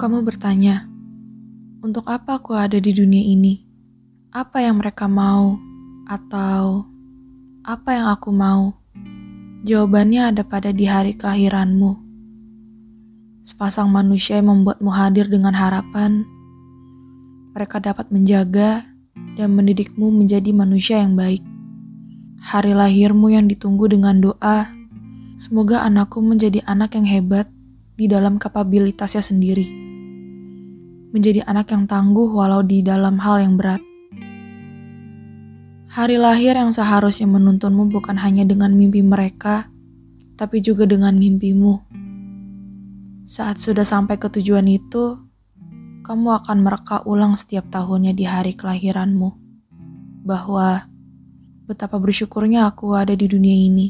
kamu bertanya, untuk apa aku ada di dunia ini? Apa yang mereka mau? Atau apa yang aku mau? Jawabannya ada pada di hari kelahiranmu. Sepasang manusia yang membuatmu hadir dengan harapan, mereka dapat menjaga dan mendidikmu menjadi manusia yang baik. Hari lahirmu yang ditunggu dengan doa, semoga anakku menjadi anak yang hebat di dalam kapabilitasnya sendiri. Menjadi anak yang tangguh walau di dalam hal yang berat. Hari lahir yang seharusnya menuntunmu bukan hanya dengan mimpi mereka, tapi juga dengan mimpimu. Saat sudah sampai ke tujuan itu, kamu akan mereka ulang setiap tahunnya di hari kelahiranmu. Bahwa betapa bersyukurnya aku ada di dunia ini.